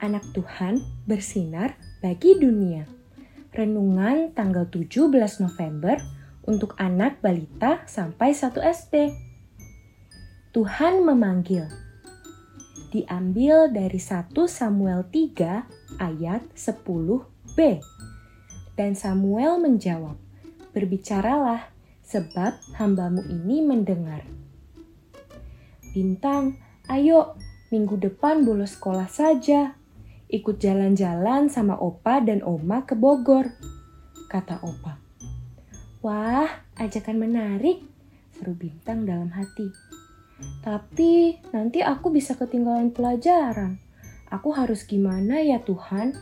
anak Tuhan bersinar bagi dunia. Renungan tanggal 17 November untuk anak balita sampai 1 SD. Tuhan memanggil. Diambil dari 1 Samuel 3 ayat 10b. Dan Samuel menjawab, Berbicaralah, sebab hambamu ini mendengar. Bintang, ayo minggu depan bolos sekolah saja. Ikut jalan-jalan sama Opa dan Oma ke Bogor, kata Opa. Wah, ajakan menarik, seru Bintang dalam hati. Tapi nanti aku bisa ketinggalan pelajaran. Aku harus gimana ya Tuhan?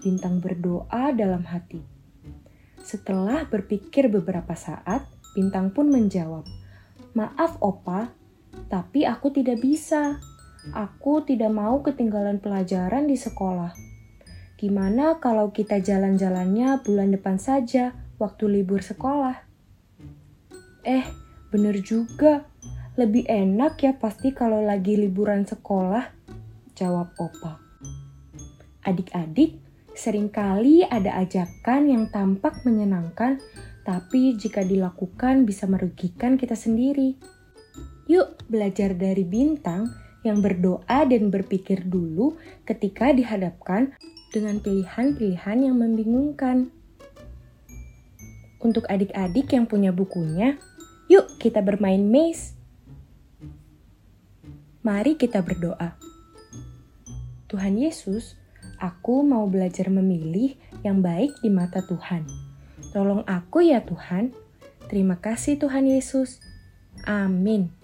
Bintang berdoa dalam hati. Setelah berpikir beberapa saat, Bintang pun menjawab, "Maaf, Opa, tapi aku tidak bisa. Aku tidak mau ketinggalan pelajaran di sekolah. Gimana kalau kita jalan-jalannya bulan depan saja, waktu libur sekolah? Eh, bener juga. Lebih enak ya pasti kalau lagi liburan sekolah, jawab Opa. Adik-adik, sering kali ada ajakan yang tampak menyenangkan, tapi jika dilakukan bisa merugikan kita sendiri. Yuk belajar dari bintang yang berdoa dan berpikir dulu ketika dihadapkan dengan pilihan-pilihan yang membingungkan. Untuk adik-adik yang punya bukunya, yuk kita bermain maze. Mari kita berdoa. Tuhan Yesus, aku mau belajar memilih yang baik di mata Tuhan. Tolong aku ya Tuhan. Terima kasih Tuhan Yesus. Amin.